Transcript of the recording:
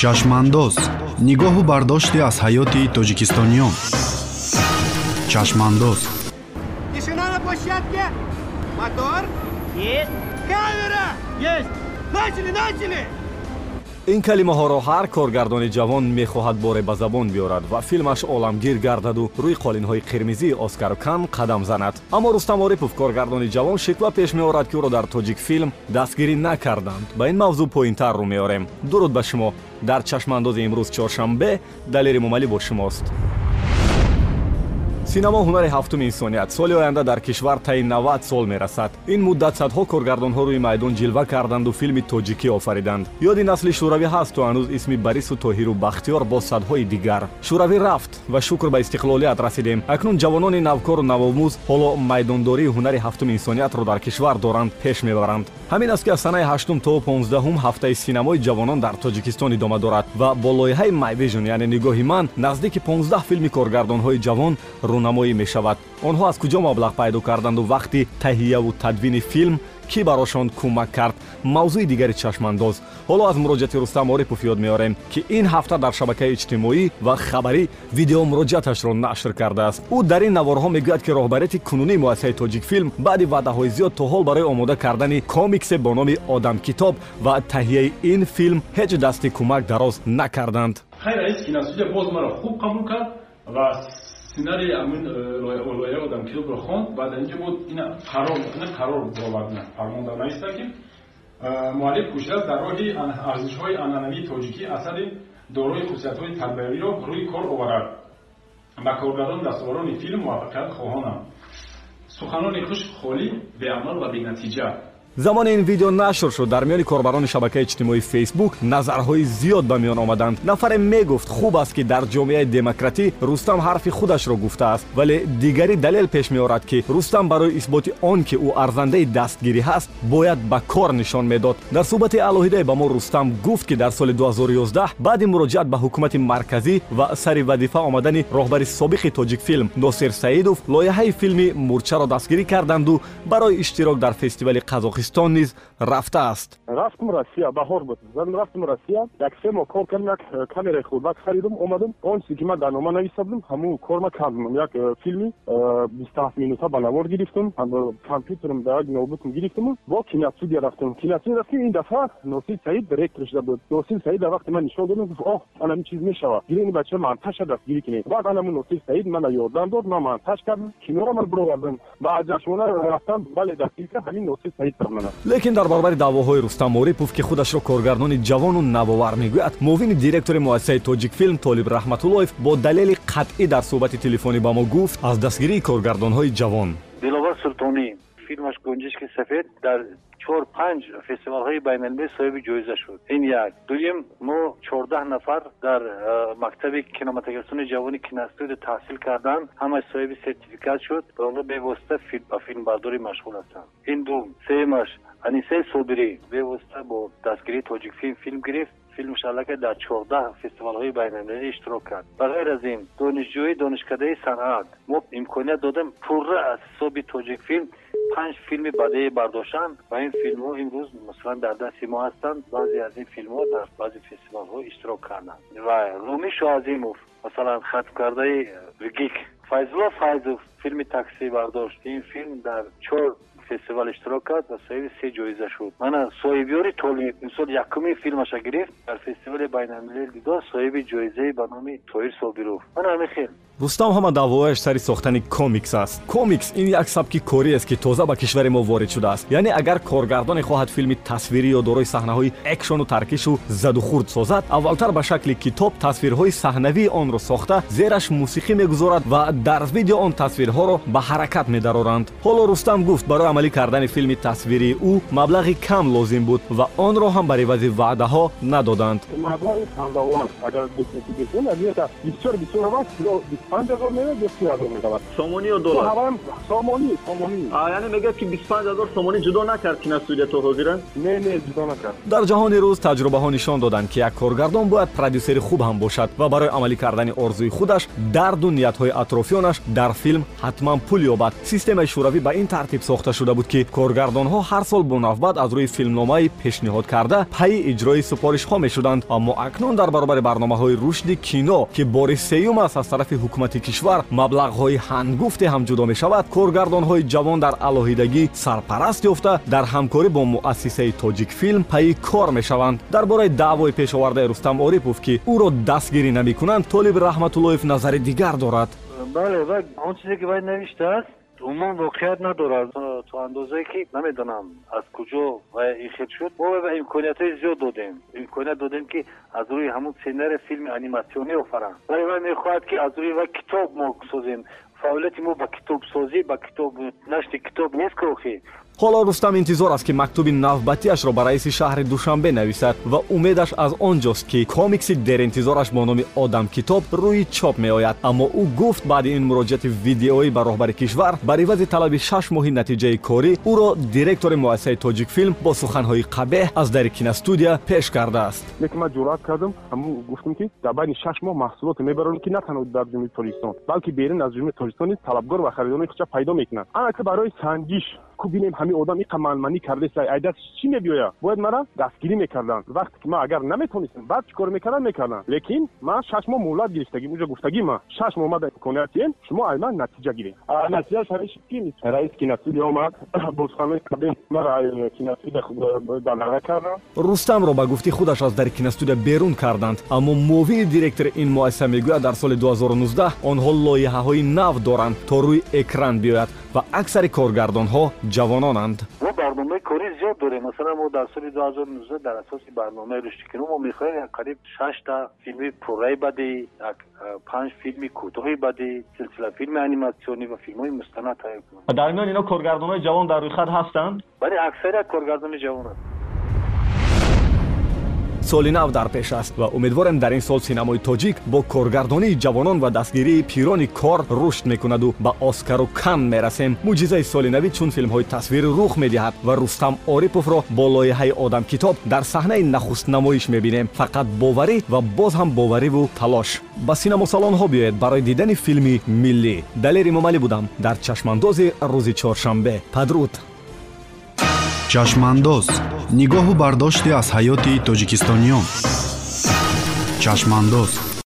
чашмандоз нигоҳу бардоште аз ҳаёти тоҷикистониён чашмандоз Тишина на площадке! Мотор! Есть! Камера! Есть! Начали, начали! Ин калимаҳоро ҳар коргардони ҷавон мехоҳад боре ба забон биёрад ва филмаш оламгир гардаду рӯи қолинҳои қирмизии оскару кан қадам занад. Аммо рустам орипов коргардони ҷавон шиква пеш меорад ки ӯро дар тоҷикфилм дастгирӣ накарданд. Ба ин мавзӯъ поинтар рӯ меорем. Дуруд ба шумо. Дар чашмандози имрӯз чоршанбе далери мумалӣ бо шумост синемо ҳунари ҳафтуми инсоният соли оянда дар кишвар таи 90 сол мерасад. Ин муддат садҳо коргардонҳо рӯи майдон ҷилва карданду филми тоҷикӣ офариданд. Ёди насли шӯравӣ ҳаст ту ҳанӯз исми барису тоҳиру бахтиёр бо садҳои дигар. Шӯравӣ рафт ва шукр ба истиқлолият расидем. Акнун ҷавонони навкору навомӯз ҳоло майдондории ҳунари ҳафтуми инсониятро дар кишвар доранд пеш мебаранд. Ҳамин аст ки аз санаи ҳаштум то понздаҳум ҳафтаи синамои ҷавонон дар тоҷикистон идома дорад ва бо лоиҳаи myvision яъне нигоҳи ман наздики 15 филми коргардонҳои ҷавон рӯнамоӣ мешавад. Онҳо аз куҷо маблағ пайдо карданду вақти таҳияву тадвини филм кӣ барошон кӯмак кард. Мавзӯи дигари чашмандоз. Ҳоло аз муроҷиати рустам орипов ёд меорем ки ин ҳафта дар шабакаи иҷтимоӣ ва хабарӣ видеомуроҷиаташро нашр кардааст. Ӯ дар ин наворҳо мегӯяд ки роҳбарияти кунунии муассисаи тоҷикфилм баъди ваъдаҳои зиёд то ҳол барои омода кардани комиксе бо номи одамкитоб ва таҳияи ин филм ҳеҷ дасти кӯмак дароз накарданд. Хайр раис киностудия боз маро хуб қабул кард ва сценарий амин э, лояи одам китобро хонд. Баъд инҷо буд ина қарор ина қарор бовард фармонда наиста ки э, муаллиф кӯшидаст дар роҳи арзишҳои анъанавии тоҷикӣ асари дорои хусусиятҳои тарбиявиро рӯи кор оварад. Ба коргардони дастоварони филм муваффақиятхоҳонам суханони хушк холӣ беамал ва бенатиҷа замони ин видео нашр шуд. Дар миёни корбарони шабакаи иҷтимоӣ фейсбук назарҳои зиёд ба миён омаданд. Нафаре мегуфт хуб аст ки дар ҷомеаи демократӣ рустам ҳарфи худашро гуфтааст вале дигари далел пеш меорад ки рустам барои исботи он ки ӯ арзандаи дастгирӣ ҳаст бояд ба кор нишон медод. Дар суҳбати алоҳидае ба мо рустам гуфт ки дар соли 2011 баъди муроҷиат ба ҳукумати марказӣ ва сари вазифа омадани роҳбари собиқи тоҷикфилм носир саидов лоиҳаи филми мурчаро дастгирӣ карданду барои иштирок дар фестивали қазоқистон торкистон низ рафтааст. Рафтум россия баҳор буд. Рафтум россия як се моҳ кор кардам як э, камераи хурдак харидум омадам он чизе ки ман дар нома нависта будам ҳамун корма кардам. Як э, филми э, бисту ҳафт минута ба навор гирифтум компютерм да як ноутбукм гирифтум. Во киностудия рафтум. Киностудия рафтум ин дафъа носир саид директор шуда буд. Носир саид вақти ман нишон додам гуфт о ана ин чиз мешава гири ин бача монтажа дастгирӣ кинед баъд анамун носир саид мана ёрдам дод ман монтаж кардам. Киноро ман бировардам баъд ҷашона рафтам бале дастгирӣ кард ҳамин носир саид лекин дар баробари даъвоҳои рустам орипов ки худашро коргардони ҷавону навовар мегӯяд. Муовини директори муассисаи тоҷикфилм толиб раҳматуллоев бо далели қатъӣ дар суҳбати телефонӣ ба мо гуфт аз дастгирии коргардонҳои ҷавон. Диловар султонӣ филмаш гунҷишки сафед дар чор панҷ фестивалҳои байналмилали соҳиби ҷоиза шуд ин як дуюм мо чордаҳ нафар дар э, мактаби киноматографисони ҷавони киностудия таҳсил карданд ҳамаш соҳиби сертификат шуд ва онҳо бевосита ба филмбардорӣ машғул ҳастанд ин дум сеюмаш анисаи собирӣ бевосита бо дастгирии тоҷикфилм филм гирифт филм шалака дар чордаҳ фестивалҳои байналмилалӣ иштирок кард ба ғайр аз ин донишҷӯи донишкадаи санъат мо имконият додем пурра аз ҳисоби тоҷикфилм панҷ филми бадеӣ бардоштанд ва ин филмҳо имрӯз масалан дар дасти мо ҳастанд. баъзе аз ин филмҳо дар баъзе фестивалҳо иштирок карданд. ва румишу азимов масалан хатмкардаи гик. Файзулло файзов филми таксӣ бардошт ин филм дар чор фестивал иштирок кард ва соҳиби се ҷоиза шуд. Мана соҳибёри толиб имсол якумин филмаша гирифт. Дар фестивали байналмилали дидор соҳиби ҷоизае ба номи тоҳир собиров. Мана ҳамин хел рустам ҳама даъвояш сари сохтани комикс аст. Комикс ин як сабки кориест ки тоза ба кишвари мо ворид шудааст. Яъне агар коргардоне хоҳад филми тасвирӣ ё дорои саҳнаҳои экшону таркишу заду хурд созад аввалтар ба шакли китоб тасвирҳои саҳнавии онро сохта зераш мусиқӣ мегузорад ва дар видео он тасвирҳоро ба ҳаракат медароранд. Ҳоло рустам гуфт барои амалӣ кардани филми тасвирии ӯ маблағи кам лозим буд ва онро ҳам бар ивази ваъдаҳо надоданд сомонӣ ё доллар сомонӣ сомонӣ яъне мегӯяд ки бисту панҷ ҳазор сомонӣ ҷудо накард киностудия то ҳозира не не ҷудо накард дар ҷаҳони рӯз таҷрубаҳо нишон доданд ки як коргардон бояд продюсери хуб ҳам бошад ва барои амалӣ кардани орзуи худаш дарду ниятҳои атрофиёнаш дар филм ҳатман пул ёбад системаи шӯравӣ ба ин тартиб сохта шуда шуда буд ки коргардонҳо ҳар сол бонавбат аз рӯи филмномаи пешниҳод карда пайи иҷрои супоришҳо мешуданд аммо акнун дар баробари барномаҳои рушди кино ки бори сеюм аст аз тарафи ҳукумати кишвар маблағҳои ҳангуфте ҳам ҷудо мешавад. коргардонҳои ҷавон дар алоҳидагӣ сарпараст ёфта. дар ҳамкорӣ бо муассисаи тоҷикфилм пайи кор мешаванд. дар бораи даъвои пешовардаи рустам орипов ки ӯро дастгирӣ намекунанд. толиб раҳматуллоев назари дигар дорад. Бале ва он чизе ки вай навиштааст умуман воқеият надорад. То андозае ки намедонам аз куҷо вай ихел шуд. Мо ва имкониятҳои зиёд додем. Имконият додем ки аз рӯи ҳамун сценария филми аниматсионӣ офаранд вале вай мехоҳад ки аз рӯи вай китоб мо созем. Фаъолияти мо ба китобсозӣ ба китоб нашри китоб нест ки охи ҳоло рустам интизор аст ки мактуби навбатиашро ба раиси шаҳри душанбе нависад ва умедаш аз он ҷост ки комикси деринтизораш бо номи одам китоб рӯи чоп меояд. Аммо ӯ гуфт баъди ин муроҷиати видеоӣ ба роҳбари кишвар бар ивази талаби шаш моҳи натиҷаи корӣ ӯро директори муассисаи тоҷикфилм бо суханҳои қабеҳ аз дари киностудия пеш кардааст. Лекин ман ҷуръат кардам ҳамн гуфтам ки дар байни шаш моҳ маҳсулоте мебаронем ки на танҳо дар ҷумҳури тоҷикистон балки берун аз ҷумҳури тоҷикистон низ талабгор ва харидорони худша пайдо мекунад ана ки барои сангиш ку бинем ҳамин одам иқа манманӣ кардеса айдасиш чӣ мебиёя? Бояд мара дастгирӣ мекарданд. Вақте ки ман агар наметонистам баъд чӣ кор мекардам мекардам лекин ман шаш моҳ муҳлат гирифтагим уҷа гуфтагим ман шаш моҳ мада имкониятием шумо аз ман натиҷа гиред натиҷаш ҳамин шуд ки раис киностудия омад. Бо суханҳои қабеҳ мара киностудия балага кардам. Рустамро ба гуфти худаш аз дари киностудия берун карданд. Аммо муовини директори ин муассиса мегӯяд дар соли 2019 онҳо лоиҳаҳои нав доранд то рӯи экран биёяд ва аксари коргардонҳо ҷавононанд. Мо барномаи кори зиёд дорем. Масалан мо дар соли 2019 дар асоси барномаи рушди кино мо мехоҳем як қариб шашта филми пурраи бадӣ панҷ филми кӯтоҳи бадӣ силсила филми аниматсионӣ ва филмҳои мустанад таҳия кунем. Дар миёни ино коргардонҳои ҷавон дар рӯйхат ҳастанд? Бале аксарият коргардони ҷавон аст соли нав дар пеш аст ва умедворем дар ин сол синамои тоҷик бо коргардонии ҷавонон ва дастгирии пирони кор рушд мекунаду ба оскару кан мерасем. мӯъҷизаи соли навӣ чун филмҳои тасвирӣ рух медиҳад ва рустам ориповро бо лоиҳаи одам китоб дар саҳнаи нахустнамоиш мебинем. фақат боварӣ ва боз ҳам бовариву талош. ба синамосалонҳо биёед барои дидани филми миллӣ далер эмомалӣ будам дар чашмандози рӯзи чоршанбе. падруд чашмандоз нигоҳу бардоште аз ҳаёти тоҷикистониён чашмандоз